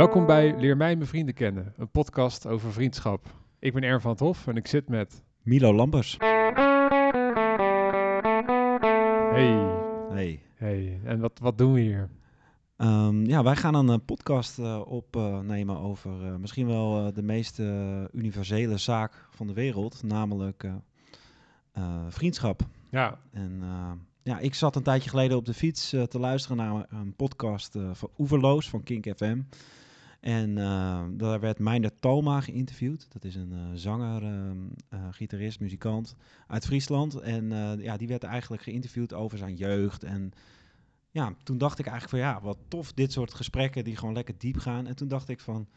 Welkom bij Leer mij mijn vrienden kennen, een podcast over vriendschap. Ik ben Ern van het Hof en ik zit met... Milo Lampers. Hey, Hey. hey. En wat, wat doen we hier? Ehm, ja, wij gaan een eh, podcast eh, opnemen over eh, misschien wel de meest universele zaak van de wereld, namelijk vriendschap. Ja, En ja, ik zat een tijdje geleden op de fiets te luisteren naar een podcast van Oeverloos van Kink FM. En eh, daar werd Meijner Talma geïnterviewd. Dat is een eh, zanger, ehm, eh, gitarist, muzikant uit Friesland. En eh, ja, die werd eigenlijk geïnterviewd over zijn jeugd. En ja, toen dacht ik eigenlijk van ja, wat tof dit soort gesprekken die gewoon lekker diep gaan. En toen dacht ik van,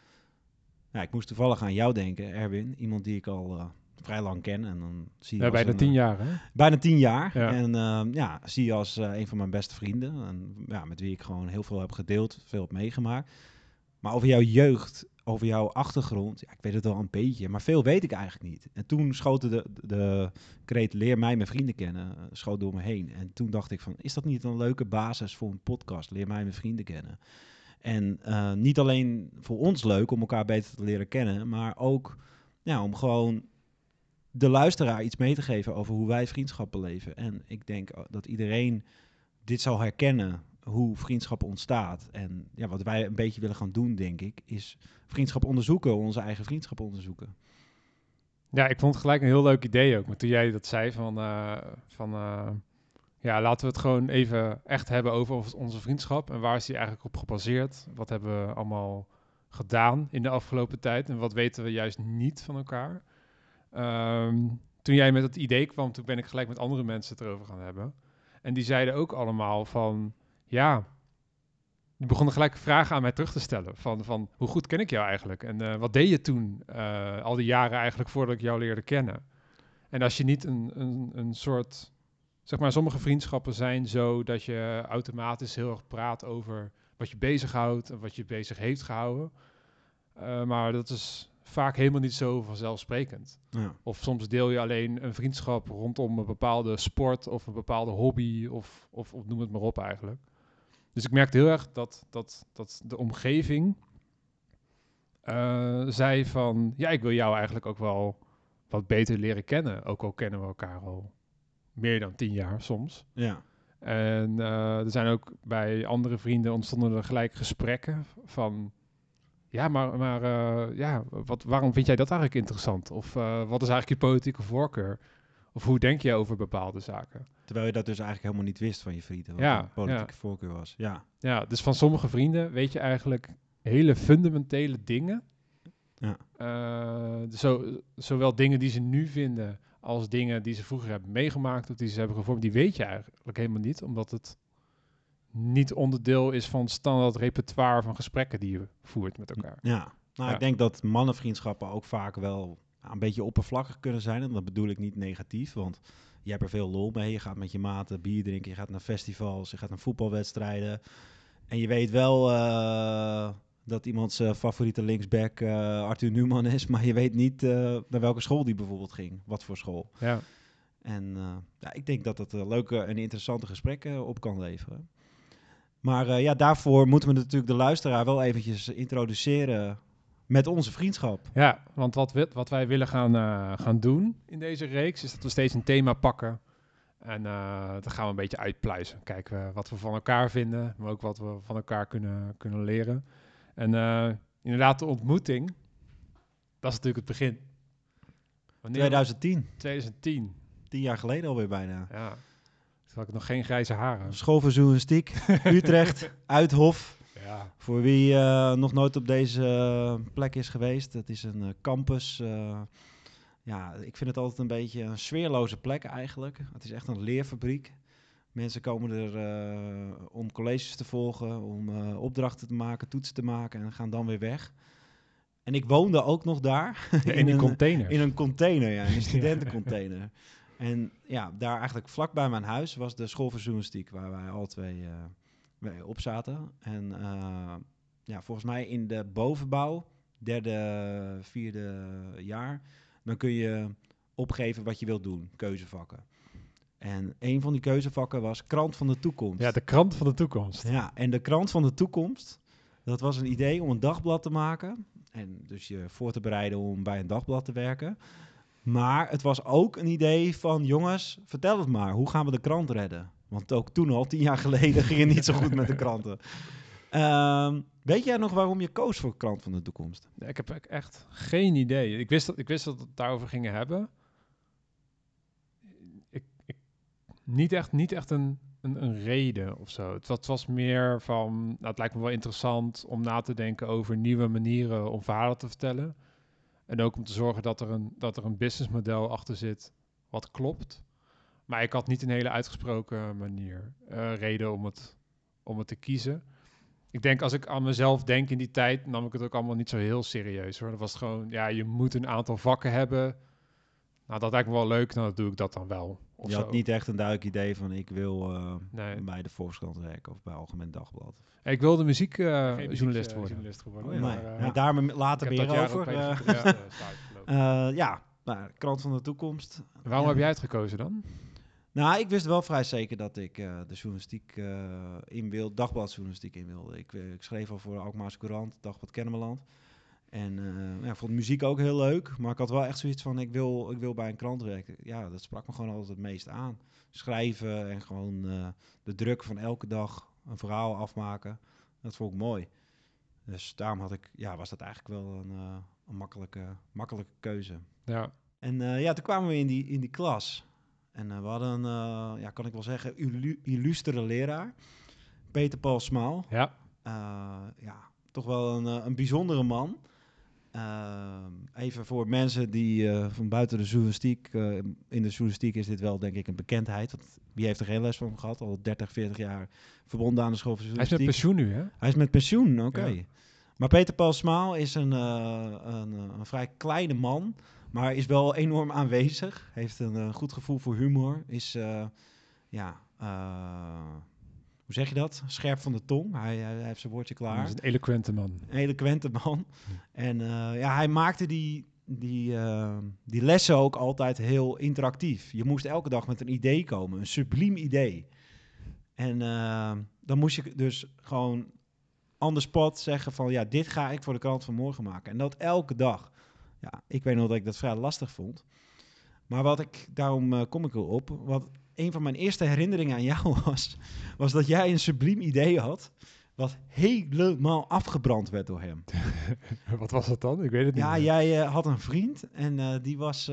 ja, ik moest toevallig aan jou denken, Erwin. Iemand die ik al vrij lang ken. En dan zie je ja bijna een, tien jaar hè? Bijna tien jaar. Ja. En ehm, ja, zie je als een van mijn beste vrienden. En, ja, met wie ik gewoon heel veel heb gedeeld, veel heb meegemaakt. Maar over jouw jeugd, over jouw achtergrond, ja, ik weet het wel een beetje, maar veel weet ik eigenlijk niet. En toen schoten de, de kreet leer mij mijn vrienden kennen, eh, schoot door me heen. En toen dacht ik van, is dat niet een leuke basis voor een podcast, leer mij mijn vrienden kennen. En eh, niet alleen voor ons leuk om elkaar beter te leren kennen, maar ook ja, om gewoon de luisteraar iets mee te geven over hoe wij vriendschappen leven. En ik denk eh, dat iedereen dit zal herkennen, hoe vriendschap ontstaat. En ja, wat wij een beetje willen gaan doen, denk ik, is vriendschap onderzoeken, onze eigen vriendschap onderzoeken. Ja, ik vond het gelijk een heel leuk idee ook. Maar toen jij dat zei van, eh, van eh, ja, laten we het gewoon even echt hebben over onze vriendschap. En waar is die eigenlijk op gebaseerd? Wat hebben we allemaal gedaan in de afgelopen tijd? En wat weten we juist niet van elkaar? Ehm, toen jij met het idee kwam, toen ben ik gelijk met andere mensen het erover gaan hebben. En die zeiden ook allemaal van, ja, die begonnen gelijk vragen aan mij terug te stellen. Van, van hoe goed ken ik jou eigenlijk? En eh, wat deed je toen, eh, al die jaren eigenlijk voordat ik jou leerde kennen? En als je niet een, een, een soort, zeg maar, sommige vriendschappen zijn zo dat je automatisch heel erg praat over wat je bezighoudt en wat je bezig heeft gehouden. Eh, maar dat is vaak helemaal niet zo vanzelfsprekend. Ja. Of soms deel je alleen een vriendschap rondom een bepaalde sport of een bepaalde hobby of, of, of noem het maar op eigenlijk. Dus ik merkte heel erg dat, dat, dat de omgeving eh, zei van, ja, ik wil jou eigenlijk ook wel wat beter leren kennen. Ook al kennen we elkaar al meer dan tien jaar soms. ja. En eh, er zijn ook bij andere vrienden ontstonden er gelijk gesprekken van... Ja, maar, maar eh, ja, wat, waarom vind jij dat eigenlijk interessant? Of wat is eigenlijk je politieke voorkeur? Of hoe denk je over bepaalde zaken? Terwijl je dat dus eigenlijk helemaal niet wist van je vrienden, wat Ja, politieke voorkeur was. Ja, Ja, dus van sommige vrienden weet je eigenlijk hele fundamentele dingen. Ja. Eh, zo, zowel dingen die ze nu vinden als dingen die ze vroeger hebben meegemaakt of die ze hebben gevormd, die weet je eigenlijk helemaal niet, omdat het niet onderdeel is van het standaard repertoire van gesprekken die je voert met elkaar. ja. Nou, Ja. ik denk dat mannenvriendschappen ook vaak wel een beetje oppervlakkig kunnen zijn. En dat bedoel ik niet negatief, want je hebt er veel lol mee. Je gaat met je maten bier drinken, je gaat naar festivals, je gaat naar voetbalwedstrijden. En je weet wel eh, dat iemands eh, favoriete linksback eh, Arthur Newman is, maar je weet niet eh, naar welke school die bijvoorbeeld ging. Wat voor school. Ja, En ja, ik denk dat eh, leuke en interessante gesprekken op kan leveren. Maar ja, daarvoor moeten we natuurlijk de luisteraar wel eventjes introduceren met onze vriendschap. ja want wat, we, wat wij willen gaan, eh, gaan doen in deze reeks is dat we steeds een thema pakken. En eh dan gaan we een beetje uitpluizen. Kijken we wat we van elkaar vinden, maar ook wat we van elkaar kunnen, kunnen leren. En eh, inderdaad, de ontmoeting, dat is natuurlijk het begin. Wanneer? 2010, 2010. tien jaar geleden alweer bijna. Ja. Toen had ik nog geen grijze haren. School voor Journalistiek, Utrecht, Uithof. Ja. Voor wie eh, nog nooit op deze eh, plek is geweest, het is een eh, campus. ja, ik vind het altijd een beetje een sfeerloze plek eigenlijk. Het is echt een leerfabriek. Mensen komen er om colleges te volgen, om opdrachten te maken, toetsen te maken en gaan dan weer weg. En ik woonde ook nog daar. In die container. In een container, ja, in een studentencontainer. En ja, daar eigenlijk vlak bij mijn huis was de school voor journalistiek, waar wij alle twee op zaten. En eh, ja, volgens mij in de bovenbouw, derde, vierde jaar, dan kun je opgeven wat je wilt doen, keuzevakken. En een van die keuzevakken was krant van de toekomst. Ja, de krant van de toekomst. Ja, en de krant van de toekomst, Dat was een idee om een dagblad te maken. En dus je voor te bereiden om bij een dagblad te werken. Maar het was ook een idee van, jongens, vertel het maar. Hoe gaan we de krant redden? Want ook toen al, tien jaar geleden, ging het niet zo goed met de kranten. Ehm, weet jij nog waarom je koos voor Krant van de Toekomst? Ja, Ik heb e- echt geen idee. Ik wist dat, ik wist dat we het daarover gingen hebben. Ik, niet echt, niet echt een, een, een reden of zo. Het, het was meer van, nou, het lijkt me wel interessant om na te denken over nieuwe manieren om verhalen te vertellen. En ook om te zorgen dat er een, dat er een businessmodel achter zit wat klopt. Maar ik had niet een hele uitgesproken manier, eh, reden om het, om het te kiezen. Ik denk als ik aan mezelf denk in die tijd, nam ik het ook allemaal niet zo heel serieus hoor. Dat was gewoon, ja, je moet een aantal vakken hebben. Nou, dat lijkt me wel leuk, nou, dan doe ik dat dan wel. Of je zo. had niet echt een duidelijk idee van, ik wil eh, Nee. bij de Volkskrant werken of bij Algemeen Dagblad. Ik wilde muziekjournalist journalist eh, worden. journalist geworden. nee, maar, maar daar me- later meer over. eh. Eh. Eh, ja, nou, Krant van de Toekomst. Waarom Ja. heb jij het gekozen dan? Nou, ik wist wel vrij zeker dat ik eh, de journalistiek eh, in wilde, dagbladjournalistiek in wilde. Ik, eh, ik schreef al voor de Alkmaarse Courant, Dagblad Kennemerland. En eh, ja, ik vond muziek ook heel leuk, maar ik had wel echt zoiets van, ik wil, ik wil bij een krant werken. Ja, dat sprak me gewoon altijd het meest aan. Schrijven en gewoon de druk van elke dag een verhaal afmaken, dat vond ik mooi. Dus daarom had ik, ja, was dat eigenlijk wel een, een makkelijke, makkelijke keuze. Ja, En ja, toen kwamen we in die, in die klas. En eh, we hadden een, eh, ja, kan ik wel zeggen, illu- illustere leraar. Peter Paul Smaal. ja. Eh, ja, toch wel een, een bijzondere man. Even voor mensen die van buiten de journalistiek... in de journalistiek is dit wel, denk ik, een bekendheid. Want wie heeft er geen les van gehad? Al 30, 40 jaar verbonden aan de school van Hij is met pensioen nu, hè? Hij is met pensioen, oké. Ja. Maar Peter Paul Smaal is een, een, een vrij kleine man, maar is wel enorm aanwezig. Heeft een eh, goed gevoel voor humor. Is, eh, ja, eh, hoe zeg je dat? Scherp van de tong. Hij, hij, hij heeft zijn woordje Hij klaar. is een eloquente man. Een eloquente man. En ja, hij maakte die, die, die lessen ook altijd heel interactief. Je moest elke dag met een idee komen, een subliem idee. En dan moest je dus gewoon on the spot zeggen van... ja, dit ga ik voor de krant van morgen maken. En dat elke dag. Ja, ik weet nog dat ik dat vrij lastig vond. Maar wat ik, daarom eh, kom ik erop... wat een van mijn eerste herinneringen aan jou was... was dat jij een subliem idee had... wat helemaal afgebrand werd door hem. Wat was dat dan? Ik weet het niet. Ja, meer. jij eh, had een vriend en eh, die was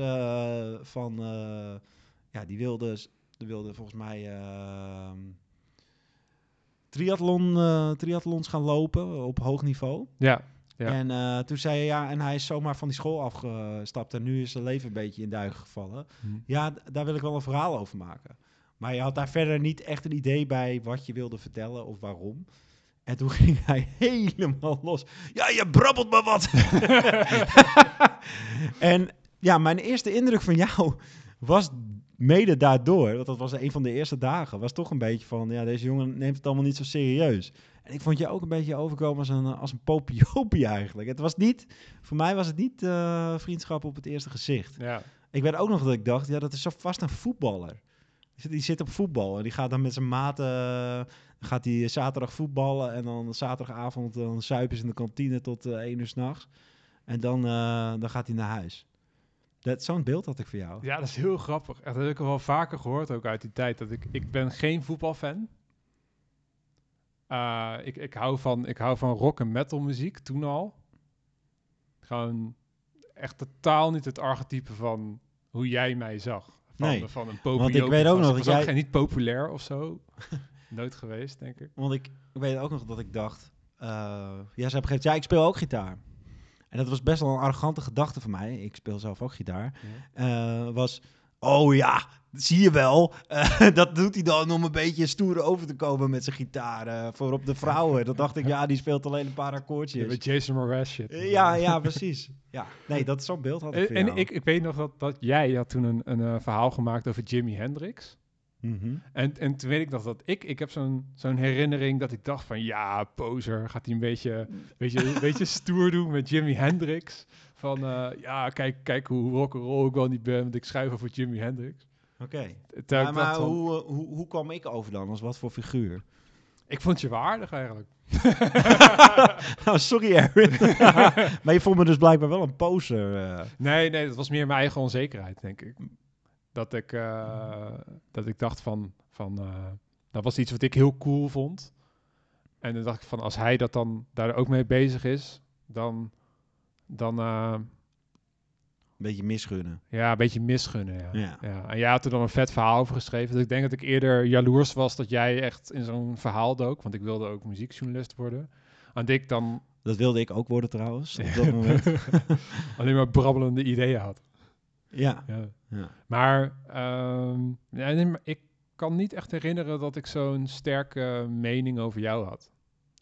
van... ja, die wilde, die wilde volgens mij... eh, triathlon, triathlons gaan lopen op hoog niveau. Ja, Ja. En eh, toen zei je ja, en hij is zomaar van die school afgestapt en nu is zijn leven een beetje in duigen gevallen. Hm. Ja, daar wil ik wel een verhaal over maken. Maar je had daar verder niet echt een idee bij wat je wilde vertellen of waarom. En toen ging hij helemaal los. Ja, je brabbelt maar wat. en ja, mijn eerste indruk van jou was mede daardoor, want dat was een van de eerste dagen, was toch een beetje van, ja, deze jongen neemt het allemaal niet zo serieus. En ik vond je ook een beetje overkomen als een, als een popiopie eigenlijk. Het was niet, voor mij was het niet eh, vriendschap op het eerste gezicht. ja. Ik weet ook nog dat ik dacht, ja, dat is zo vast een voetballer. Die zit- op voetbal en die gaat dan met zijn maten, eh, gaat hij zaterdag voetballen en dan zaterdagavond dan zuipen ze in de kantine tot eh 1 uur s'nachts. En dan, eh, dan gaat hij naar huis. Dat, zo'n beeld had ik voor jou. Ja, dat is heel grappig. Echt, dat heb ik al wel vaker gehoord, ook uit die tijd. Dat ik, ik ben geen voetbalfan. Eh, ik, ik, hou van, ik hou van rock en metal muziek, toen al. Gewoon echt totaal niet het archetype van hoe jij mij zag. Van, Nee, van een want ik weet ook nog dat jij- geen niet populair of zo. Nooit geweest, denk ik. Want ik, weet ook nog dat ik dacht, eh ja, ze hebben gezegd, ja, ik speel ook gitaar. En dat was best wel een arrogante gedachte van mij. Ik speel zelf ook gitaar. eh, was... Oh ja, zie je wel. Eh, dat doet hij dan om een beetje stoer over te komen met zijn gitaar. eh, voor op de vrouwen. Dat dacht ik, ja, die speelt alleen een paar akkoordjes. met Jason Mraz shit. Eh, Ja, ja, precies. Ja, nee, dat zo'n beeld had ik En, en ik, ik weet nog dat, dat jij had toen een, een verhaal gemaakt over Jimi Hendrix. Mhm. En, en toen weet ik nog dat ik, ik heb zo'n zo'n herinnering dat ik dacht van ja, poser, gaat hij een beetje, beetje, beetje stoer doen met Jimi Hendrix. Van eh, ja, kijk, kijk hoe rock'n'roll ik wel niet ben, want ik schrijf over Jimi Hendrix. Oké. Ja, maar hoe, eh, hoe, hoe kwam ik over dan? Als wat voor figuur? Ik vond je waardig eigenlijk. nou, sorry Aaron. maar je vond me dus blijkbaar wel een poser. eh. Nee, nee, dat was meer mijn eigen onzekerheid, denk ik. Dat ik, dat ik dacht van, van dat was iets wat ik heel cool vond. En dan dacht ik van, als hij dat dan daar ook mee bezig is, dan, dan eh, Een beetje misgunnen. ja, een beetje misgunnen. Ja. Ja. Ja. En jij had er dan een vet verhaal over geschreven. Dus ik denk dat ik eerder jaloers was dat jij echt in zo'n verhaal dook. Want ik wilde ook muziekjournalist worden. En ik dan Dat wilde ik ook worden trouwens, op dat moment. alleen maar brabbelende ideeën had. Ja. Ja. ja. Maar, ehm, maar ik kan niet echt herinneren dat ik zo'n sterke mening over jou had.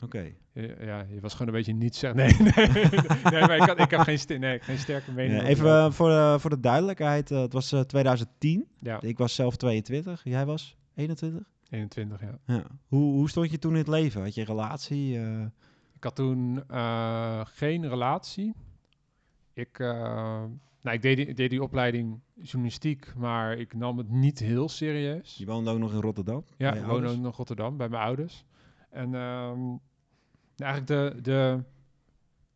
Oké. Ja, ja, je was gewoon een beetje niet zeggen. Nee, nee, nee, maar ik, had, ik heb geen, ste- nee, geen sterke mening. Even eh, voor, de, voor de duidelijkheid. eh, het was eh, 2010. ja, Ik was zelf 22. Jij was 21? 21, ja. Ja. Hoe, hoe stond je toen in het leven? Had je een relatie? eh? Ik had toen eh, geen relatie. Ik, eh, nou, ik deed, die, deed die opleiding journalistiek, maar ik nam het niet heel serieus. je woonde ook nog in Rotterdam? Ja, ik woon ouders? ook nog in Rotterdam bij mijn ouders. En ehm, eigenlijk de, de,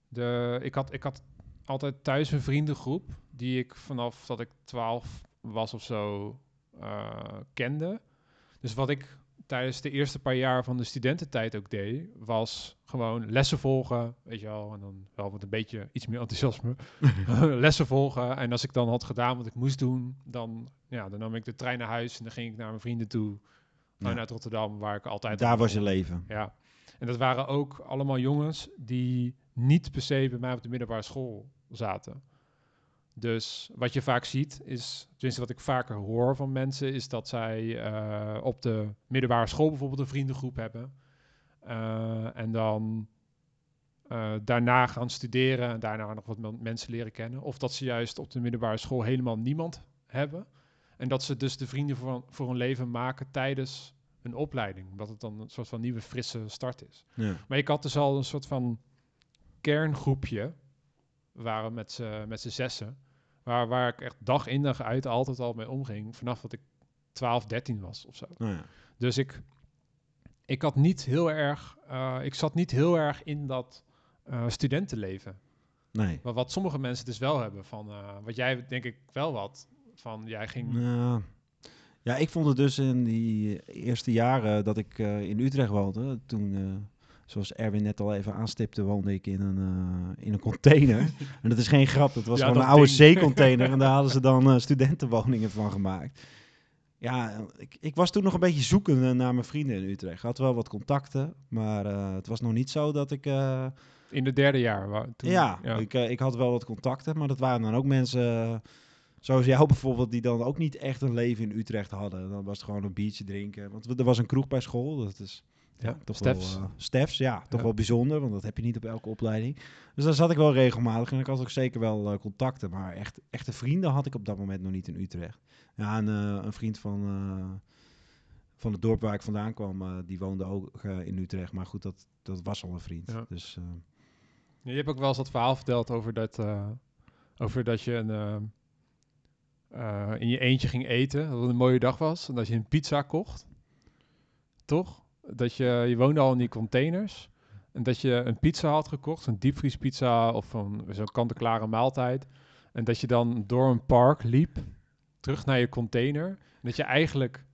de, ik, had, ik had altijd thuis een vriendengroep die ik vanaf dat ik 12 was of zo eh, kende. Dus wat ik tijdens de eerste paar jaar van de studententijd ook deed, was gewoon lessen volgen, weet je wel, en dan wel met een beetje iets meer enthousiasme, lessen volgen. En als ik dan had gedaan wat ik moest doen, dan, ja, dan nam ik de trein naar huis en dan ging ik naar mijn vrienden toe Ja. vanuit Rotterdam, waar ik altijd... Daar was je leven. Ja, en dat waren ook allemaal jongens die niet per se bij mij op de middelbare school zaten. Dus wat je vaak ziet is, tenminste wat ik vaker hoor van mensen, is dat zij eh, op de middelbare school bijvoorbeeld een vriendengroep hebben. Eh, en dan eh, daarna gaan studeren en daarna nog wat men- mensen leren kennen. Of dat ze juist op de middelbare school helemaal niemand hebben. En dat ze dus de vrienden voor, voor hun leven maken tijdens een opleiding. Omdat het dan een soort van nieuwe frisse start is. Ja. Maar ik had dus al een soort van kerngroepje. Waren met z'n met zessen. Waar, waar ik echt dag in dag uit altijd al mee omging. Vanaf dat ik 12, 13 was of zo. Nou ja. Dus ik, ik had niet heel erg. eh, ik zat niet heel erg in dat eh, studentenleven. Nee. Maar wat sommige mensen dus wel hebben. Van, eh, wat jij denk ik wel wat. Van jij ging. Nou, ja, ik vond het dus in die eerste jaren dat ik eh, in Utrecht woonde, toen, eh, zoals Erwin net al even aanstipte, woonde ik in een, eh, in een container. en dat is geen grap, dat was Ja, gewoon dat een oude ding. zeecontainer en daar hadden ze dan eh, studentenwoningen van gemaakt. Ja, ik, ik was toen nog een beetje zoekende naar mijn vrienden in Utrecht. Ik had wel wat contacten, maar eh, het was nog niet zo dat ik... eh, In het derde jaar. Toen, ja, Ik, eh, ik had wel wat contacten, maar dat waren dan ook mensen eh, zoals jou bijvoorbeeld, die dan ook niet echt een leven in Utrecht hadden. Dan was het gewoon een biertje drinken. Want we- er was een kroeg bij school, dat is Ja, toch Stefs. wel... eh, Stefs, ja, toch Ja. wel bijzonder, want dat heb je niet op elke opleiding. Dus daar zat ik wel regelmatig en ik had ook zeker wel eh, contacten. Maar echt, echte vrienden had ik op dat moment nog niet in Utrecht. Ja, en eh, een vriend van... eh, van het dorp waar ik vandaan kwam, eh, die woonde ook eh, in Utrecht. Maar goed, dat, dat was al een vriend. Ja. Dus eh, Je hebt ook wel eens dat verhaal verteld over dat, eh, over dat je een, eh, in je eentje ging eten. Dat het een mooie dag was. En dat je een pizza kocht. Toch? Dat je, je woonde al in die containers. En dat je een pizza had gekocht. Een diepvriespizza of een, zo'n kant-en-klare maaltijd. En dat je dan door een park liep. Terug naar je container. En dat je eigenlijk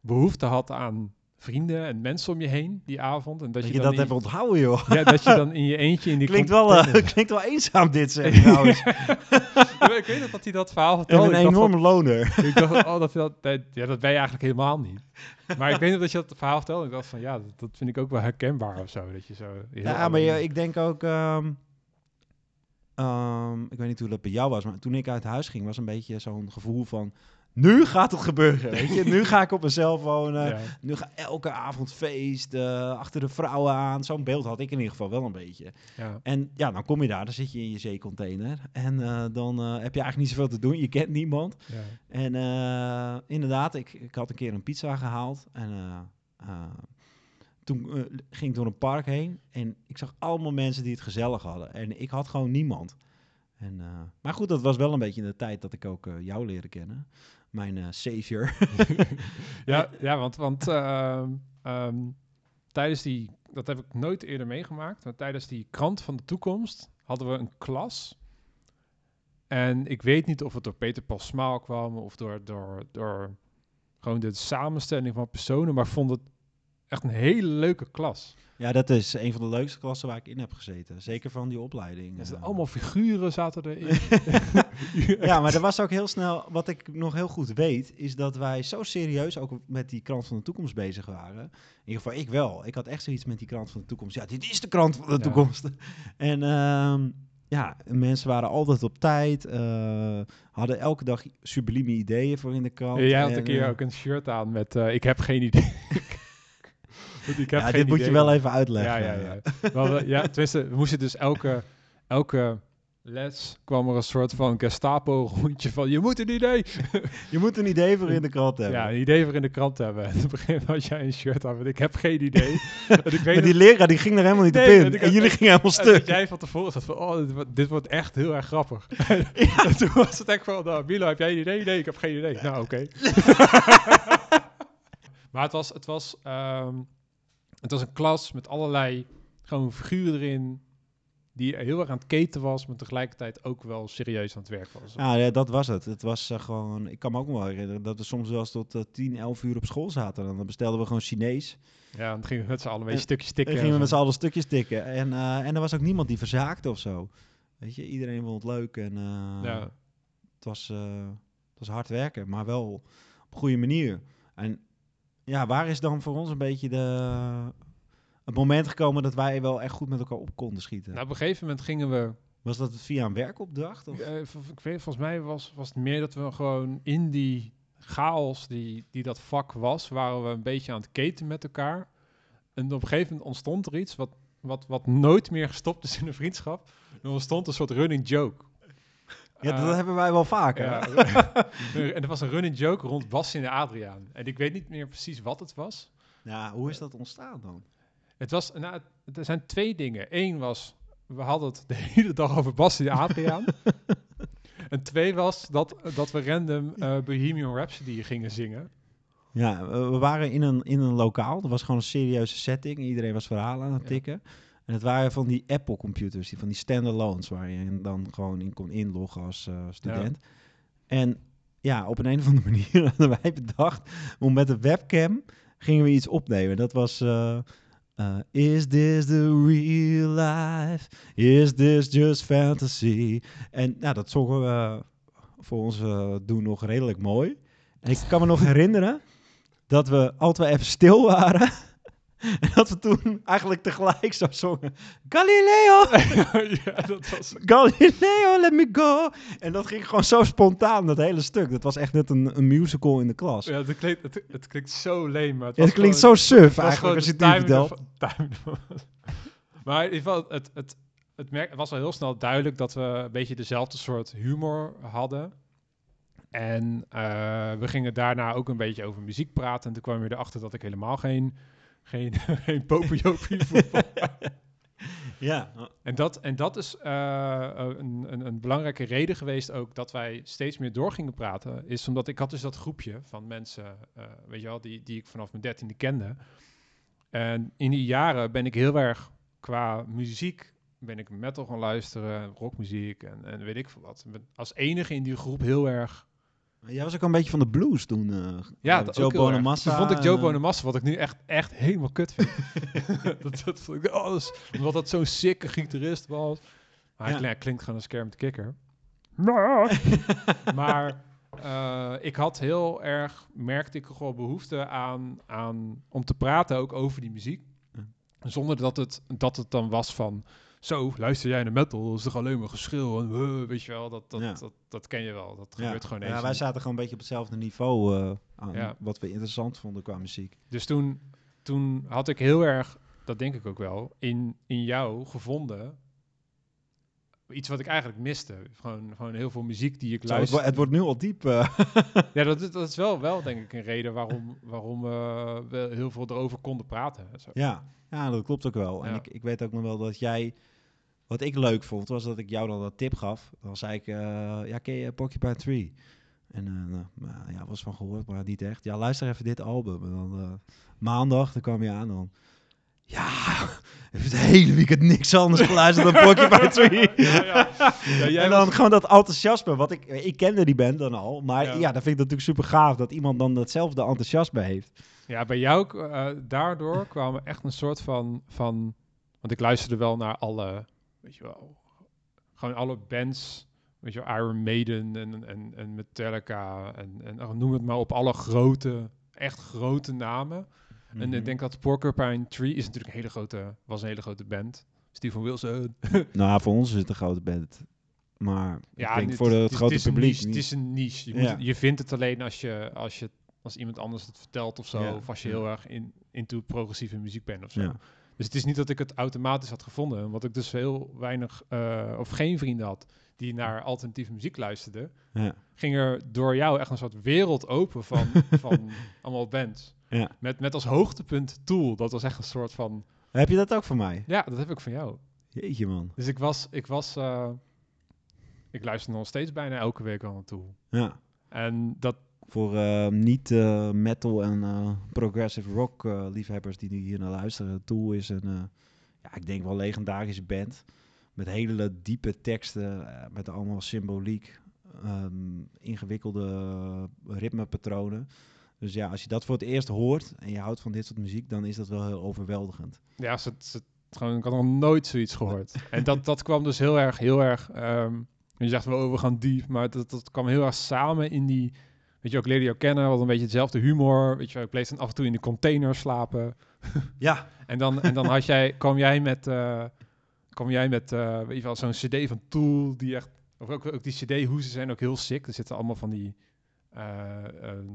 behoefte had aan vrienden en mensen om je heen die avond. En dat, dat je, dat even onthouden, joh. Ja, dat je dan in je eentje in die Klinkt wel, eh, klinkt wel eenzaam dit zeg trouwens. Ja, ik weet nog dat hij dat verhaal En vertelde. een van- enorme loner. ik dacht, oh, dat, dat, dat, ja, dat ben je eigenlijk helemaal niet. Maar ik weet nog dat je dat verhaal vertelde. Ik dacht van, ja, dat, dat vind ik ook wel herkenbaar of zo. Dat je zo Ja, maar je, ik denk ook... ehm, ehm, ik weet niet hoe dat bij jou was, maar toen ik uit huis ging was een beetje zo'n gevoel van... Nu gaat het gebeuren, weet je. Nu ga ik op mezelf wonen. ja. Nu ga elke avond feest, eh, achter de vrouwen aan. Zo'n beeld had ik in ieder geval wel een beetje. Ja. En ja, dan kom je daar, dan zit je in je zeecontainer. En eh, dan eh, heb je eigenlijk niet zoveel te doen. Je kent niemand. Ja. En inderdaad, ik, ik had een keer een pizza gehaald. En toen ging ik door een park heen. En ik zag allemaal mensen die het gezellig hadden. En ik had gewoon niemand. En, maar goed, dat was wel een beetje in de tijd dat ik ook jou leerde kennen. Mijn eh savior. Ja, ja, want, want ehm, ehm, tijdens die, dat heb ik nooit eerder meegemaakt, maar tijdens die krant van de toekomst hadden we een klas. En ik weet niet of het door Peter Paul Smaal kwam of door, door, door gewoon de samenstelling van personen, maar vond het echt een hele leuke klas. Ja, dat is een van de leukste klassen waar ik in heb gezeten. Zeker van die opleiding. Zaten eh. allemaal figuren zaten erin. Ja, maar er was ook heel snel, wat ik nog heel goed weet, is dat wij zo serieus ook met die krant van de toekomst bezig waren. In ieder geval ik wel. Ik had echt zoiets met die krant van de toekomst. Ja, dit is de krant van de Ja. toekomst. En ehm, ja, mensen waren altijd op tijd, eh, hadden elke dag sublieme ideeën voor in de krant. Jij had En, een keer eh, ook een shirt aan met ik heb geen idee. Ik heb ja, dit moet je wel even uitleggen. Ja, ja, ja. Maar we- ja, tenminste, we moesten dus elke, elke les kwam er een soort van Gestapo-rondje van je moet een idee. Je moet een idee voor in de krant hebben. Ja, een idee voor in de krant hebben. En op een gegeven moment had jij een shirt aan ik heb geen idee. ik weet maar die leraar die ging er helemaal niet Nee, op in. En jullie gingen helemaal en dat stuk. jij van tevoren zat van, oh, dit, wordt- dit wordt echt heel erg grappig. en toen was het echt van, nou, Milo, heb jij een idee? Nee, ik heb geen idee. Nou, oké. maar het was, het, was, ehm, het was een klas met allerlei gewoon figuren erin, die heel erg aan het keten was, maar tegelijkertijd ook wel serieus aan het werk was. Ja, ja, dat was het. Het was eh, gewoon... Ik kan me ook nog wel herinneren dat we soms wel eens tot eh, 10, 11 uur op school zaten. En dan bestelden we gewoon Chinees. Ja, dan gingen we met z'n allen een En- stukjes En tikken. gingen we met z'n allen stukjes tikken. En, eh, en er was ook niemand die verzaakte of zo. Weet je, iedereen vond het leuk. En eh, Ja. het, was, eh, het was hard werken, maar wel op een goede manier. En ja, waar is dan voor ons een beetje de, het moment gekomen dat wij wel echt goed met elkaar op konden schieten? Nou, op een gegeven moment gingen we Was dat via een werkopdracht? Of? Eh, ik weet, volgens mij was, was het meer dat we gewoon in die chaos die, die dat vak was, waren we een beetje aan het keten met elkaar. En op een gegeven moment ontstond er iets wat, wat, wat nooit meer gestopt is in een vriendschap. Er ontstond een soort running joke. Ja, Eh, dat hebben wij wel vaker. ja, en er was een running joke rond Bas en Adriaan. En ik weet niet meer precies wat het was. Ja, hoe is dat ontstaan dan? Het was, nou, het- er zijn twee dingen. Eén was, we hadden het de hele dag over Bas en Adriaan. en twee was dat, dat we random eh, Bohemian Rhapsody gingen zingen. Ja, we waren in een, in een lokaal. Dat was gewoon een serieuze setting. Iedereen was verhalen aan het Ja. En het waren van die Apple-computers, die van die standalones, waar je dan gewoon in kon inloggen als eh, student. En ja, op een, een of andere manier hadden wij bedacht om met de webcam gingen we iets opnemen. Dat was eh, eh, Is this the real life? Is this just fantasy? En nou, dat zongen we voor ons doen nog redelijk mooi. En ik kan me nog herinneren dat we altijd even stil waren. En dat we toen eigenlijk tegelijk zo zongen. Galileo! ja, dat was... Galileo, let me go. En dat ging gewoon zo spontaan, dat hele stuk. Dat was echt net een, een musical in de klas. Ja, het klinkt, het, het klinkt zo lame, maar het, het klinkt gewoon- zo suf eigenlijk als je het vertelt. maar in ieder geval, het, het, het, merk, het was al heel snel duidelijk dat we een beetje dezelfde soort humor hadden. En eh, we gingen daarna ook een beetje over muziek praten. En toen kwam je erachter dat ik helemaal geen, geen, geen voetbal Ja, En dat, en dat is eh, een, een, een belangrijke reden geweest ook dat wij steeds meer door gingen praten. Is omdat ik had dus dat groepje van mensen, eh, weet je wel, die, die ik vanaf mijn dertiende kende. En in die jaren ben ik heel erg qua muziek, ben ik metal gaan luisteren, rockmuziek en, en weet ik veel wat. Als enige in die groep heel erg... jij was ook een beetje van de blues toen. eh, Ja, eh, dat Joe. Bonamassa. Toen vond ik Joe en, eh, Bonamassa, wat ik nu echt, echt helemaal kut vind. dat, dat vond ik, oh, dat omdat dat zo'n sikke gitarist was. Maar hij Ja. klinkt gewoon als Kermit de Kikker. maar ik had heel erg, merkte ik gewoon behoefte aan, aan, om te praten ook over die muziek. Zonder dat het, dat het dan was van, zo, luister jij naar metal, is toch alleen maar en eh, weet je wel, dat, dat, Ja. dat, dat ken je wel. Dat Ja. gebeurt gewoon eens. Ja, wij zaten gewoon een beetje op hetzelfde niveau eh, aan Ja. wat we interessant vonden qua muziek. Dus toen, toen had ik heel erg, dat denk ik ook wel, in, in jou gevonden. Iets wat ik eigenlijk miste. Gewoon, gewoon heel veel muziek die ik Zo, het, luister. het wordt nu al diep. eh. Ja, dat, is- dat is wel, wel denk ik een reden waarom, waarom eh, we heel veel erover konden praten. en Zo. Ja, ja, dat klopt ook wel. En ik, ik weet ook nog wel dat jij... Wat ik leuk vond, was dat ik jou dan een tip gaf. Dan zei ik, eh, ja, ken je Porcupine Tree? En nou, nou, ja, was van gehoord, maar niet echt. Ja, luister even dit album. En dan maandag, dan kwam je aan dan. Ja, heb het hele weekend niks anders geluisterd dan Porcupine Tree. Ja, ja. Ja, en dan was- gewoon dat enthousiasme, wat ik, ik kende die band dan al, maar Ja. ja, dat vind ik natuurlijk super gaaf dat iemand dan datzelfde enthousiasme heeft. Ja, bij jou, eh, daardoor kwamen echt een soort van, van... Want ik luisterde wel naar alle, weet je wel, gewoon alle bands. Weet je wel, Iron Maiden en, en, en Metallica en, en oh, noem het maar op. Alle grote, echt grote namen. En Mhm. ik denk dat Porcupine Tree is natuurlijk een hele grote, was een hele grote band. Steven Wilson. Nou, voor ons is het een grote band. Maar ik denk dit- voor het grote het publiek niche. Het is een niche. Je, Ja. je vindt het alleen als je, als je als iemand anders het vertelt of zo. Ja, Of als je ja. heel erg in, into progressieve muziek bent of zo. Ja. Dus het is niet dat ik het automatisch had gevonden. Want ik dus heel weinig eh, of geen vrienden had die naar alternatieve muziek luisterden. Ja. Ging er door jou echt een soort wereld open van, van allemaal bands. Ja. Met, met als hoogtepunt Tool. Dat was echt een soort van... Heb je dat ook van mij? Ja, dat heb ik van jou. Jeetje man. Dus ik was... Ik, was, eh, ik luister nog steeds bijna elke week al naar Tool. Ja. En dat... Voor eh, niet eh, metal en progressive rock liefhebbers die hier naar luisteren. Tool is een, ja, ik denk wel legendarische band. Met hele diepe teksten, met allemaal symboliek, ehm, ingewikkelde ritmepatronen. Dus ja, als je dat voor het eerst hoort en je houdt van dit soort muziek, dan is dat wel heel overweldigend. Ja, ze, ze, gewoon, ik had nog nooit zoiets gehoord. En dat, dat kwam dus heel erg, heel erg... ehm, je zegt wel, oh, we gaan diep. Maar dat, dat kwam heel erg samen in die... Weet je, ook leerde jou kennen, hadden een beetje hetzelfde humor. Weet je, ik bleef dan af en toe in de container slapen. Ja, En dan, en dan had jij, kwam jij met, eh, kwam jij met eh, weet je wel, zo'n cd van Tool, die echt, of ook, ook die cd-hoezen zijn ook heel sick. Er zitten allemaal van die eh, ehm,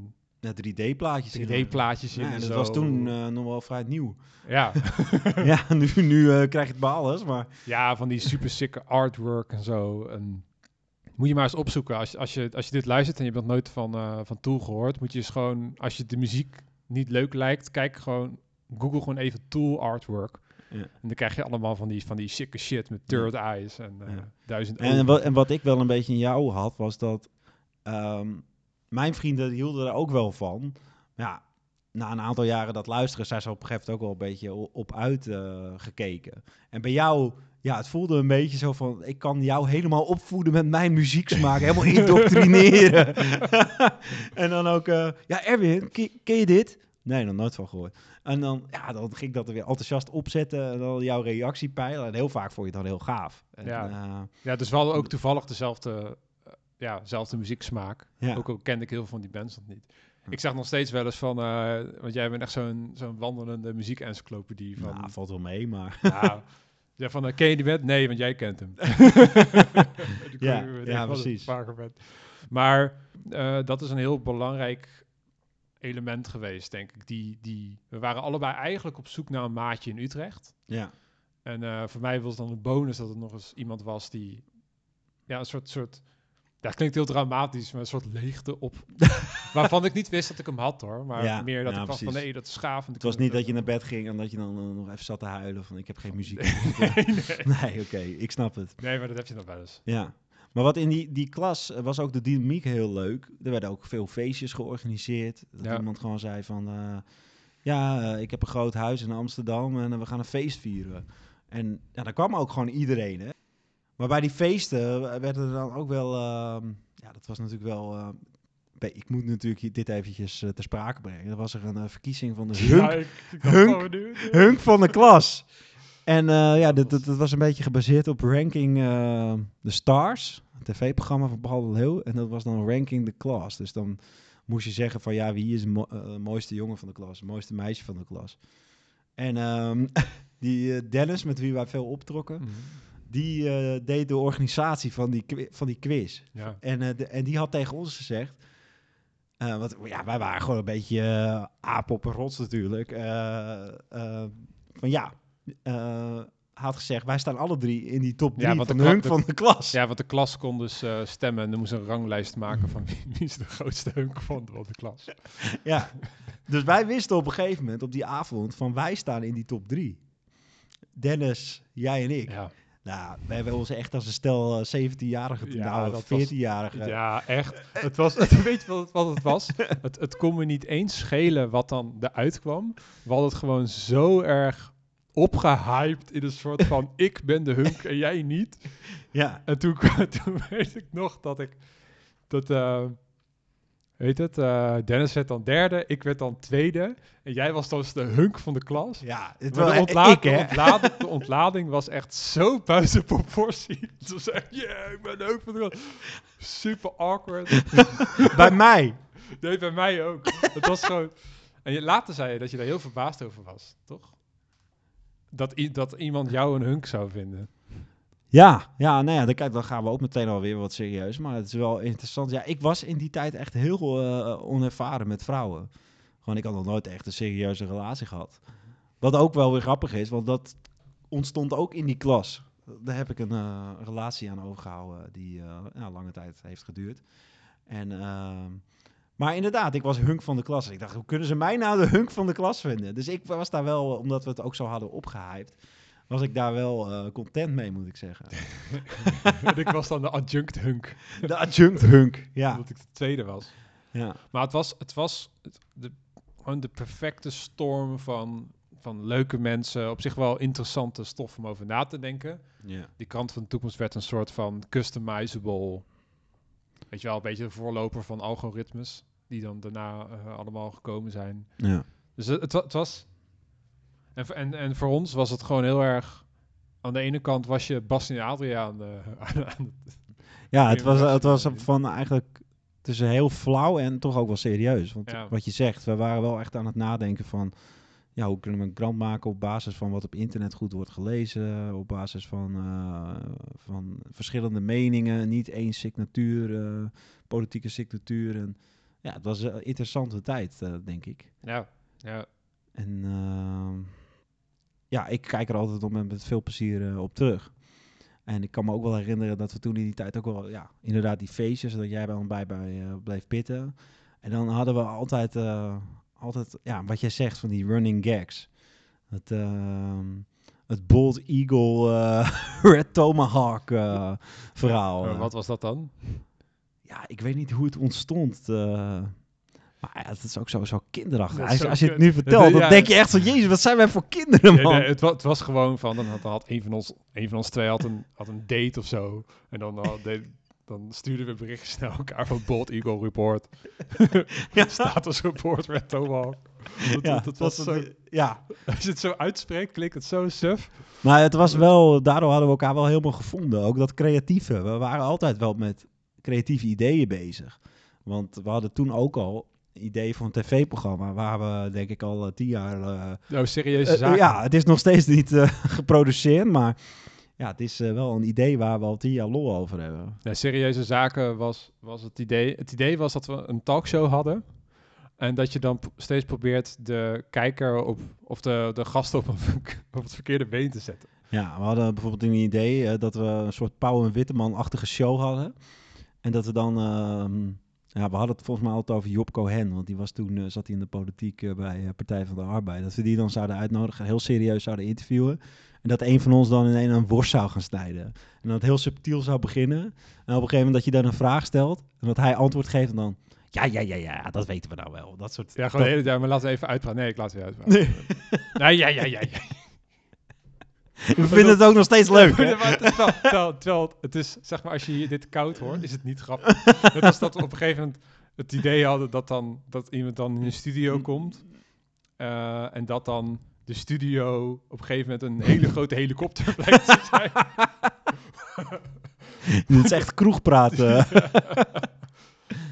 ja 3D-plaatjes. 3D-plaatjes in. Ja, en en dat zo. was toen eh, nog wel vrij nieuw. Ja. ja, nu, nu eh, krijg je het bij alles, maar... ja, van die super sicke artwork en zo. En moet je maar eens opzoeken. Als, je- als, je, als je dit luistert en je bent nooit van, eh, van Tool gehoord, moet je eens gewoon, als je de muziek niet leuk lijkt, kijk gewoon, google gewoon even Tool artwork. Ja. En dan krijg je allemaal van die, van die sicke shit met third eyes en eh, duizend En ogen. wat, en wat ik wel een beetje in jou had, was dat ehm, mijn vrienden die hielden er ook wel van. Ja, na een aantal jaren dat luisteren, zijn ze op een gegeven moment ook wel een beetje op uitgekeken. gekeken. en bij jou, ja, het voelde een beetje zo van, ik kan jou helemaal opvoeden met mijn muzieksmaak, helemaal indoctrineren. en dan ook, eh, ja, Erwin, ken, je dit? Nee, nog nooit van gehoord. En dan, ja, dan ging ik dat er weer enthousiast opzetten en dan jouw reactie peilen. En heel vaak vond je het dan heel gaaf. En, Ja. eh, Ja, dus we hadden ook toevallig dezelfde, eh, ja, dezelfde muzieksmaak. ja. Ook al kende ik heel veel van die bands nog niet. Ik zeg nog steeds wel eens van, eh, want jij bent echt zo'n zo'n wandelende muziekencyclopedie van... Nou, valt wel mee, maar... Ja, ja van, eh, ken je die band? Nee, want jij kent hem. Ja, weer ja, precies. Maar eh, dat is een heel belangrijk element geweest, denk ik. Die, die, we waren allebei eigenlijk op zoek naar een maatje in Utrecht. Ja, En eh, voor mij was het dan een bonus dat er nog eens iemand was die... Ja, een soort... soort het klinkt heel dramatisch, maar een soort leegte op... waarvan ik niet wist dat ik hem had, hoor. Maar Ja, meer dat ja, ik dacht van, nee, dat is gaaf. het was niet dat je naar bed ging en dat je dan eh, nog even zat te huilen van ik heb geen muziek. nee, nee. nee, oké, ik snap het. nee, maar dat heb je nog wel eens. Ja. Maar wat in die, die klas eh, was ook de dynamiek heel leuk. Er werden ook veel feestjes georganiseerd. Dat Ja. iemand gewoon zei van... eh, ja, ik heb een groot huis in Amsterdam en we gaan een feest vieren. En ja, daar kwam ook gewoon iedereen, hè. Maar bij die feesten werden er dan ook wel... ehm, ja, dat was natuurlijk wel... eh, bij- ik moet natuurlijk dit eventjes eh, ter sprake brengen. Er was er een eh, verkiezing van de hunk, Ja, ik, ik dacht Hunk. hunk van de klas. En eh, ja, dat, dat, dat was een beetje gebaseerd op Ranking eh the Stars. Een tv-programma van Paul de Leeuw. En dat was dan Ranking the Class. Dus dan moest je zeggen van ja, wie is de mo- mooiste jongen van de klas? Het mooiste meisje van de klas? En ehm, die Dennis, met wie wij veel optrokken, Mhm. Die eh, deed de organisatie van die, van die quiz. Ja. En, eh, de, en die had tegen ons gezegd. eh, want ja, wij waren gewoon een beetje eh aap op een rots natuurlijk. van ja, had gezegd, wij staan alle drie in die top Ja, drie want van de hunk de- van de klas. ja, want de klas kon dus stemmen en er moest een ranglijst maken van wie, wie is de grootste hunk van de, de klas. Ja. Dus wij wisten op een gegeven moment op die avond van wij staan in die top drie. Dennis, jij en ik. Ja, Nou, we hebben ons echt als een stel eh, 17-jarigen toen, Ja, nou, dat was- 14-jarigen. ja echt. Het was, het, weet je wat, wat het was? Het, het kon me niet eens schelen wat dan eruit kwam. We hadden het gewoon zo erg opgehyped in een soort van ik ben de hunk en jij niet. Ja, En toen, toen weet ik nog dat ik dat eh weet het, eh, Dennis werd dan derde, ik werd dan tweede en jij was dus de hunk van de klas. ja het was de, ontla- ik, de, ontlading, de ontlading was echt zo buiten proportie. Het was echt, yeah, ik ben de hunk van de klas. Super awkward. Bij mij. Nee, bij mij ook. Het was gewoon... En je, later zei je dat je daar heel verbaasd over was, toch? Dat, dat iemand jou een hunk zou vinden. Ja, ja, nou ja, dan, kijk, dan gaan we ook meteen alweer wat serieus. Maar het is wel interessant. Ja, ik was in die tijd echt heel eh, onervaren met vrouwen. Gewoon, ik had nog nooit echt een serieuze relatie gehad. Wat ook wel weer grappig is, want dat ontstond ook in die klas. Daar heb ik een eh, relatie aan overgehouden die ja, lange tijd heeft geduurd. En, ehm, maar inderdaad, ik was hunk van de klas. Ik dacht, hoe kunnen ze mij nou de hunk van de klas vinden? Dus ik was daar wel, omdat we het ook zo hadden opgehyped, was ik daar wel eh, content mee, moet ik zeggen. en ik was dan de adjunct hunk, De adjunct hunk, ja. omdat ik de tweede was. ja. Maar het was, het was de, gewoon de perfecte storm van, van leuke mensen. Op zich wel interessante stof om over na te denken. ja. Die krant van de toekomst werd een soort van customizable... Weet je wel, een beetje de voorloper van algoritmes. Die dan daarna eh, allemaal gekomen zijn. ja. Dus het, het was... En, voor- en, en voor ons was het gewoon heel erg... Aan de ene kant was je Bas en Adriaan eh, aan, aan het Ja, het was, het was van eigenlijk tussen heel flauw en toch ook wel serieus. Want Ja. wat je zegt, we waren wel echt aan het nadenken van... Ja, hoe kunnen we een krant maken op basis van wat op internet goed wordt gelezen? Op basis van, eh, van verschillende meningen, niet één signatuur, eh, politieke signatuur. En, ja, het was een interessante tijd, eh, denk ik. Ja, ja. En ehm, ja, ik kijk er altijd op met, met veel plezier eh, op terug. En ik kan me ook wel herinneren dat we toen in die tijd ook wel, ja, inderdaad die feestjes, dat jij bij, bij eh, bleef pitten. En dan hadden we altijd, eh, altijd, ja, wat jij zegt van die running gags. Het, ehm, het Bold Eagle Red Tomahawk verhaal. Wat was dat dan? Ja, ik weet niet hoe het ontstond. Eh, maar ja, het is ook zo, zo kinderachtig. Dat Als, zo als je het nu vertelt, Ja, dan denk je echt van... Jezus, wat zijn wij voor kinderen, man? nee, het, wa- het was gewoon van, dan had, een, van ons, een van ons twee had een, had een date of zo. En dan, had de- dan stuurden we berichtjes naar elkaar van Bold Eagle Report. Ja. Status Report Red Tomahawk. Dat, Ja, dat, dat was dat- zo, ja, als je het zo uitspreekt, klinkt het zo suf. maar het was wel... Daardoor hadden we elkaar wel helemaal gevonden. Ook dat creatieve. We waren altijd wel met creatieve ideeën bezig. Want we hadden toen ook al ideeën voor een tv-programma... waar we, denk ik, al eh, tien jaar... eh, Nou, serieuze eh, zaken. ja, het is nog steeds niet geproduceerd, maar... Ja, het is wel een idee waar we al tien jaar lol over hebben. Nee, serieuze zaken was, was het idee. Het idee was dat we een talkshow hadden. En dat je dan steeds probeert de kijker op, of de, de gast op, op het verkeerde been te zetten. Ja, we hadden bijvoorbeeld een idee dat we een soort Pauw en Witteman-achtige show hadden. En dat we dan... ja, we hadden het volgens mij altijd over Job Cohen, want die was toen, eh, zat hij in de politiek eh, bij eh, Partij van de Arbeid. Dat we die dan zouden uitnodigen, heel serieus zouden interviewen. En dat een van ons dan in een, een worst zou gaan snijden. En dat het heel subtiel zou beginnen. En op een gegeven moment dat je dan een vraag stelt en dat hij antwoord geeft en dan... Ja, ja, ja, ja, dat weten we nou wel. Dat soort... Ja, gewoon de hele tijd, maar we even uitpraten. Nee, ik laat weer uitpraten. Nee. Nee, ja, ja, ja. ja. We vinden het ook nog steeds leuk? Ja, maar het terwijl, terwijl het is, zeg maar, als je dit koud hoort, is het niet grappig. Het was dat we op een gegeven moment het idee hadden dat, dan, dat iemand dan in een studio komt. eh, en dat dan de studio op een gegeven moment een hele grote helikopter blijkt te zijn. Dit is echt kroegpraten.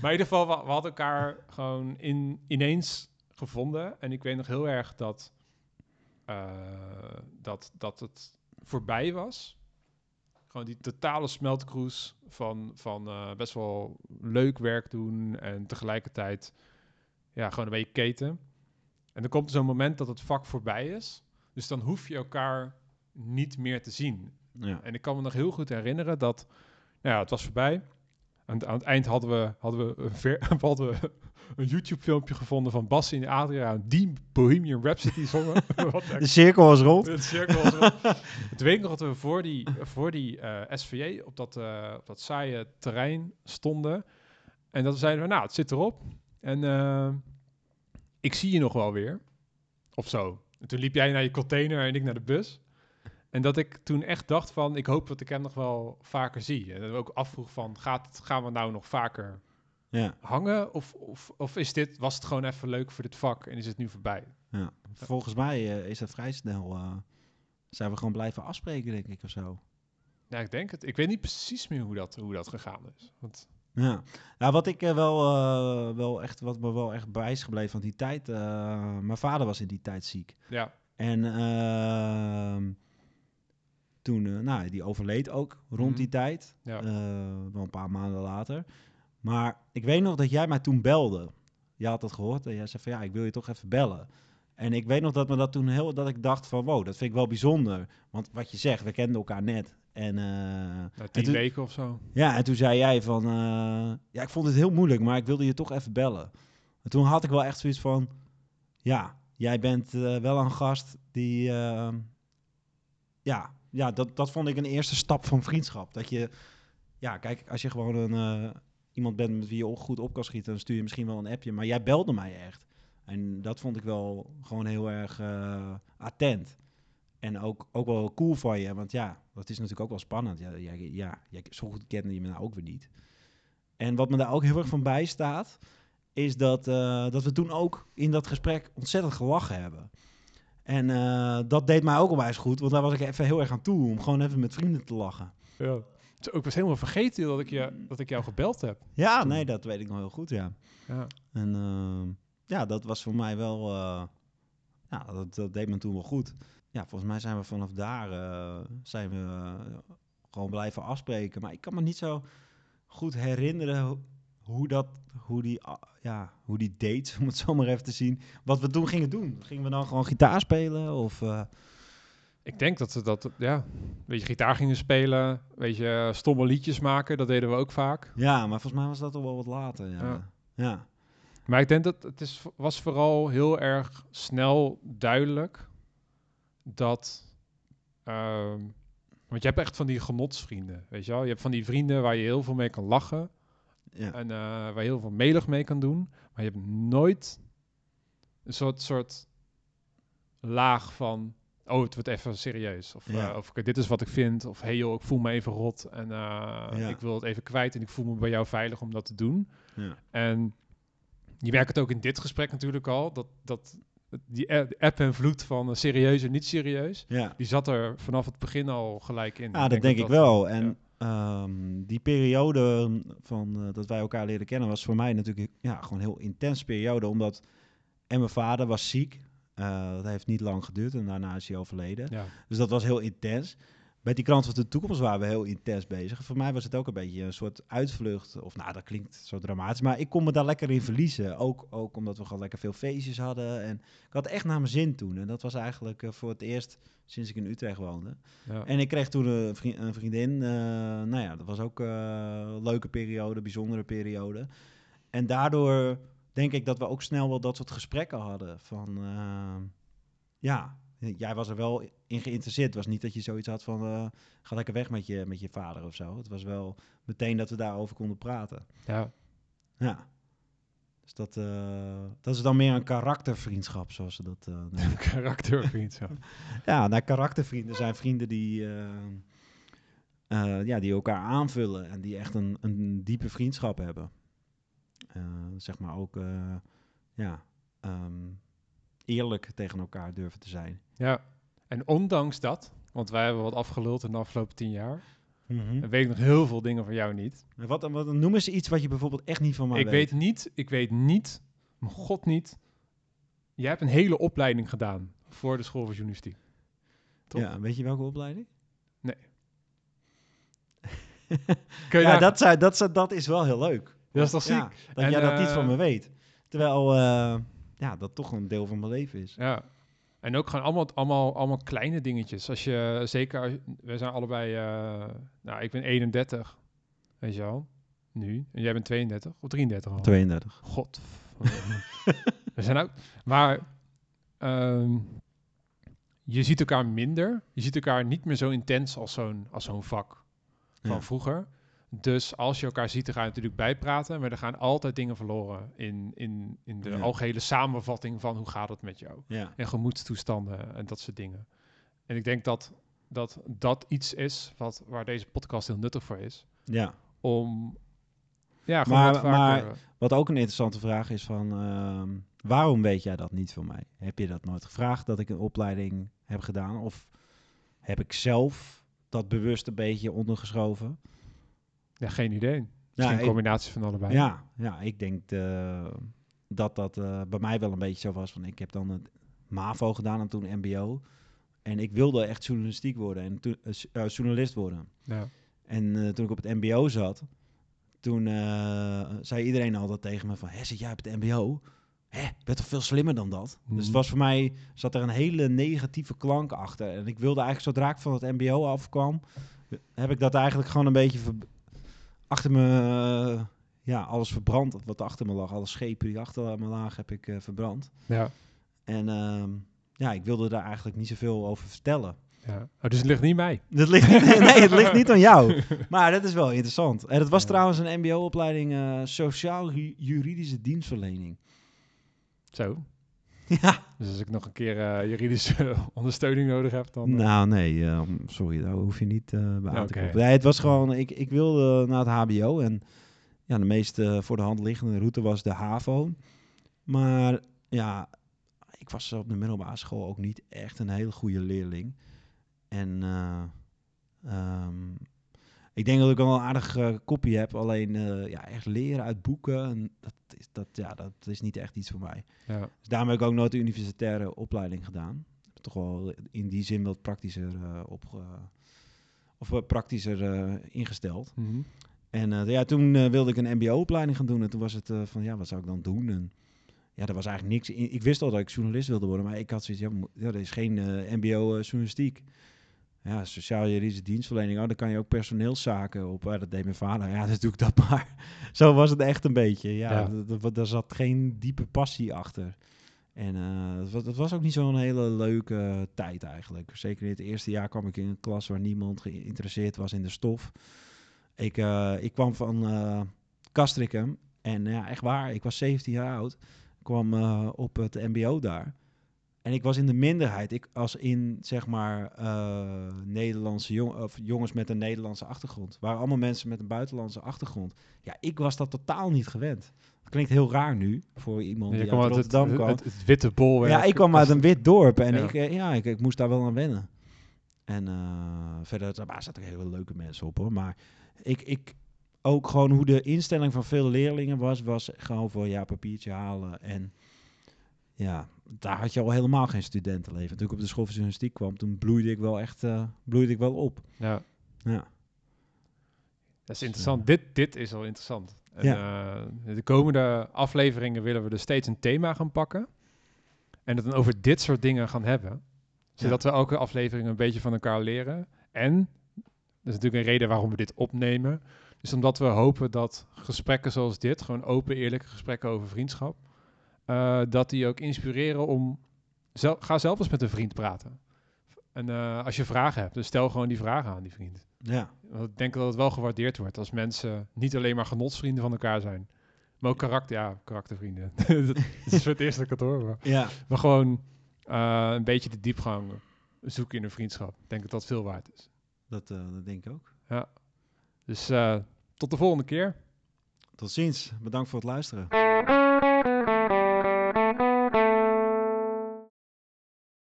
Maar in ieder geval, we, we hadden elkaar gewoon in, ineens gevonden. En ik weet nog heel erg dat, eh, dat, dat het voorbij was. Gewoon die totale smeltkroes van, van eh, best wel leuk werk doen en tegelijkertijd ja, gewoon een beetje keten. En dan komt er zo'n moment dat het vak voorbij is. Dus dan hoef je elkaar niet meer te zien. ja. En ik kan me nog heel goed herinneren dat, nou ja, het was voorbij. Aan, het- aan het eind hadden we, hadden we, een, ver- hadden we een YouTube-filmpje gevonden van Bas en Adriaan die Bohemian Rhapsody zongen. De cirkel was rond. het cirkel was rond. Toen weet nog dat we voor die, voor die eh, SVJ op dat, eh, op dat saaie terrein stonden. En dat we zeiden, we, nou, het zit erop. En eh, ik zie je nog wel weer. Of zo. En toen liep jij naar je container en ik naar de bus. En dat ik toen echt dacht van, ik hoop dat ik hem nog wel vaker zie. En dat ik ook afvroeg van, gaat, het- gaan we nou nog vaker Ja, hangen? Of, of, of is dit, was het gewoon even leuk voor dit vak en is het nu voorbij? ja. Volgens mij eh, is dat vrij snel. eh, zijn we gewoon blijven afspreken, denk ik, of zo. Ja, ik denk het. Ik weet niet precies meer hoe dat, hoe dat gegaan is. Want, Ja, nou, wat ik eh, wel, wel echt, wat me wel echt bij is gebleven van die tijd. mijn vader was in die tijd ziek. ja, En ehm, toen, eh, nou, die overleed ook rond Mhm. die tijd. ja. Eh, wel een paar maanden later. Maar ik weet nog dat jij mij toen belde. Je had dat gehoord en jij zei van ja, ik wil je toch even bellen. En ik weet nog dat me dat toen heel, dat ik dacht van wow, dat vind ik wel bijzonder. Want wat je zegt, we kenden elkaar net. En, en tien toen- weken of zo. ja, en toen zei jij van, ja, ik vond het heel moeilijk, maar ik wilde je toch even bellen. En toen had ik wel echt zoiets van, ja, jij bent wel een gast die, ja, ja dat, dat vond ik een eerste stap van vriendschap. Dat je, ja, kijk, als je gewoon een, eh, iemand bent met wie je goed op kan schieten, dan stuur je misschien wel een appje. Maar jij belde mij echt. En dat vond ik wel gewoon heel erg eh, attent. En ook, ook wel cool van je, want ja, dat is natuurlijk ook wel spannend. Ja, ja, ja, ja, zo goed kende je me nou ook weer niet. En wat me daar ook heel erg van bij staat, is dat, eh, dat we toen ook in dat gesprek ontzettend gelachen hebben. En eh, dat deed mij ook onwijs goed, want daar was ik even heel erg aan toe, om gewoon even met vrienden te lachen. Ja. Ook was helemaal vergeten dat ik, je, dat ik jou gebeld heb. Ja, nee, dat weet ik nog heel goed, ja. Ja. En eh, ja, dat was voor mij wel, eh, ja, dat, dat deed me toen wel goed. Ja, volgens mij zijn we vanaf daar eh, zijn we gewoon blijven afspreken. Maar ik kan me niet zo goed herinneren hoe dat, hoe die, ah, ja, hoe die dates, om het zo maar even te zien, wat we toen gingen doen. Gingen we dan gewoon gitaar spelen of... eh, Ik denk dat ze dat, ja, weet je, gitaar gingen spelen, weet je, stomme liedjes maken, dat deden we ook vaak. ja, maar volgens mij was dat al wel wat later, ja. Ja. ja. Maar ik denk dat het is, was vooral heel erg snel duidelijk dat, ehm, want je hebt echt van die genotsvrienden, weet je wel. Je hebt van die vrienden waar je heel veel mee kan lachen ja. en eh, waar je heel veel melig mee kan doen, maar je hebt nooit een soort, soort laag van, oh, het wordt even serieus. Of, Ja. of oké, dit is wat ik vind. Of hey joh, ik voel me even rot en eh, Ja. ik wil het even kwijt en ik voel me bij jou veilig om dat te doen. Ja. En je merkt het ook in dit gesprek natuurlijk al, dat, dat die app en vloed van serieus en niet serieus, die zat er vanaf het begin al gelijk in. Ja, dat denk ik dat- wel. En ehm, die periode van eh, dat wij elkaar leren kennen was voor mij natuurlijk ja, gewoon een heel intens periode. Omdat en mijn vader was ziek. Eh, dat heeft niet lang geduurd en daarna is hij overleden. Ja. Dus dat was heel intens. Bij die krant van de toekomst waren we heel intens bezig. Voor mij was het ook een beetje een soort uitvlucht. Of nou, dat klinkt zo dramatisch. Maar ik kon me daar lekker in verliezen. Ook, ook omdat we gewoon lekker veel feestjes hadden. En ik had echt naar mijn zin toen. En dat was eigenlijk eh, voor het eerst sinds ik in Utrecht woonde. Ja. En ik kreeg toen een, vri- een vriendin. eh, nou ja, dat was ook eh, een leuke periode, bijzondere periode. En daardoor denk ik dat we ook snel wel dat soort gesprekken hadden. Van eh, ja, jij was er wel in geïnteresseerd. Het was niet dat je zoiets had van eh, ga lekker weg met je, met je vader of zo. Het was wel meteen dat we daarover konden praten. ja. Ja. Dus dat, eh, dat is dan meer een karaktervriendschap, zoals ze dat eh noemen. Karaktervriendschap. Ja, nou, karaktervrienden zijn vrienden die, ja, die elkaar aanvullen en die echt een, een diepe vriendschap hebben. Zeg maar ook ja, ehm, eerlijk tegen elkaar durven te zijn. Ja, en ondanks dat, want wij hebben wat afgeluld in de afgelopen tien jaar, dan weet ik nog heel veel dingen van jou niet. En Wat, wat noem eens iets wat je bijvoorbeeld echt niet van mij ik weet niet, ik weet niet, mijn god niet, jij hebt een hele opleiding gedaan voor de school voor journalistiek. Ja, weet je welke opleiding? Je Ja, dat, zou, dat, zou, dat is wel heel leuk. dat is toch ziek? Ja, dat En, jij dat niet eh, van me weet. Terwijl eh, ja, dat toch een deel van mijn leven is. Ja. En ook gewoon allemaal, allemaal, allemaal kleine dingetjes. Als je, zeker, we zijn allebei, eh, nou, ik ben 31, weet je wel, nu. En jij bent 32 of 33 al. 32. God. we zijn ook. Maar ehm, je ziet elkaar minder. Je ziet elkaar niet meer zo intens als zo'n als zo'n vak van Ja. vroeger. Dus als je elkaar ziet, dan ga je natuurlijk bijpraten. Maar er gaan altijd dingen verloren in, in, in de Ja. algehele samenvatting van hoe gaat het met jou. Ja. En gemoedstoestanden en dat soort dingen. En ik denk dat dat, dat iets is wat, waar deze podcast heel nuttig voor is. ja. Om ja, gewoon Maar- wat maar- Wat ook een interessante vraag is van... ehm, waarom weet jij dat niet van mij? Heb je dat nooit gevraagd dat ik een opleiding heb gedaan? Of heb ik zelf dat bewust een beetje ondergeschoven? Ja, geen idee. Ja, Misschien een ik- combinatie van allebei. Ja, ja ik denk eh, dat dat eh, bij mij wel een beetje zo was. Van ik heb dan het MAVO gedaan en toen MBO. En ik wilde echt journalistiek worden en toen, eh, journalist worden. Ja. En toen ik op het MBO zat, toen zei iedereen altijd tegen me van, hé, zit jij op het MBO? Hé, je bent toch veel slimmer dan dat? Dus het was voor mij, zat er een hele negatieve klank achter. En ik wilde eigenlijk, zodra ik van het MBO afkwam, heb ik dat eigenlijk gewoon een beetje ver- achter me, eh, ja, alles verbrand wat achter me lag. Alle schepen die achter me lagen heb ik eh, verbrand. Ja. En ehm, ja, ik wilde daar eigenlijk niet zoveel over vertellen. ja. Oh, dus het ligt niet mij. Dat ligt niet, nee, het ligt niet aan jou. Maar dat is wel interessant. En het was Ja. trouwens een mbo-opleiding eh, Sociaal-Juridische Dienstverlening. Zo. Ja. Dus als ik nog een keer eh, juridische ondersteuning nodig heb, dan... eh, Nou, nee, eh, sorry, daar hoef je niet bij aan te kloppen. Nee, het was gewoon, ik, ik wilde naar het HBO en ja, de meest voor de hand liggende route was de HAVO. Maar ja, ik was op de middelbare school ook niet echt een hele goede leerling. En ik denk dat ik al een aardig eh, kopie heb, alleen eh, ja, echt leren uit boeken, en dat, is, dat, ja, dat is niet echt iets voor mij. ja. Dus daarom heb ik ook nooit de universitaire opleiding gedaan. Toch wel in die zin wat praktischer eh, op, of praktischer ingesteld. Mhm. En ja, toen wilde ik een mbo-opleiding gaan doen. En toen was het van, ja, wat zou ik dan doen? En ja, er was eigenlijk niks in. Ik wist al dat ik journalist wilde worden, maar ik had zoiets, ja, ja er is geen mbo-journalistiek. Ja, sociaal-juridische dienstverlening, oh, dan kan je ook personeelszaken op. Ja, dat deed mijn vader. Ja, dus doe ik dat maar. Zo was het echt een beetje. Ja, daar zat geen diepe passie achter. En eh, het, wa- het was ook niet zo'n hele leuke tijd eigenlijk. Zeker in het eerste jaar kwam ik in een klas waar niemand geïnteresseerd was in de stof. Ik, eh, ik kwam van eh Castricum en ja, echt waar, ik was 17 jaar oud. Ik kwam eh, op het mbo daar. En ik was in de minderheid. Ik als in, zeg maar, eh, Nederlandse jong of jongens met een Nederlandse achtergrond. waren allemaal mensen met een buitenlandse achtergrond. Ja, ik was dat totaal niet gewend. Dat klinkt heel raar nu, voor iemand die uit Rotterdam het, kwam. het, het witte bolwerk. Ja, ik kwam uit een wit dorp en Ja. ik, eh, ja, ik, ik moest daar wel aan wennen. En eh, verder daar zaten hele leuke mensen op hoor. Maar ik, ik ook gewoon hoe de instelling van veel leerlingen was, was gewoon voor ja, papiertje halen. En ja, daar had je al helemaal geen studentenleven. Toen ik op de school van journalistiek kwam, toen bloeide ik wel echt eh, bloeide ik wel op. Ja, Ja, dat is interessant. Dit, dit is al interessant. En, eh, de komende afleveringen willen we dus steeds een thema gaan pakken. En het dan over dit soort dingen gaan hebben. Zodat we elke aflevering een beetje van elkaar leren. En, dat is natuurlijk een reden waarom we dit opnemen. Dus omdat we hopen dat gesprekken zoals dit, gewoon open, eerlijke gesprekken over vriendschap, eh, dat die ook inspireren om, zel- ga zelf eens met een vriend praten. En eh, als je vragen hebt, dus stel gewoon die vragen aan die vriend. ja, Want ik denk dat het wel gewaardeerd wordt als mensen niet alleen maar genotsvrienden van elkaar zijn. Maar ook karakter, ja, karaktervrienden. dat is voor het eerst dat ik het hoor. Maar, ja. maar gewoon eh, een beetje de diepgang zoeken in een vriendschap. Ik denk dat dat veel waard is. Dat, dat denk ik ook. Dus eh, tot de volgende keer. Tot ziens. Bedankt voor het luisteren.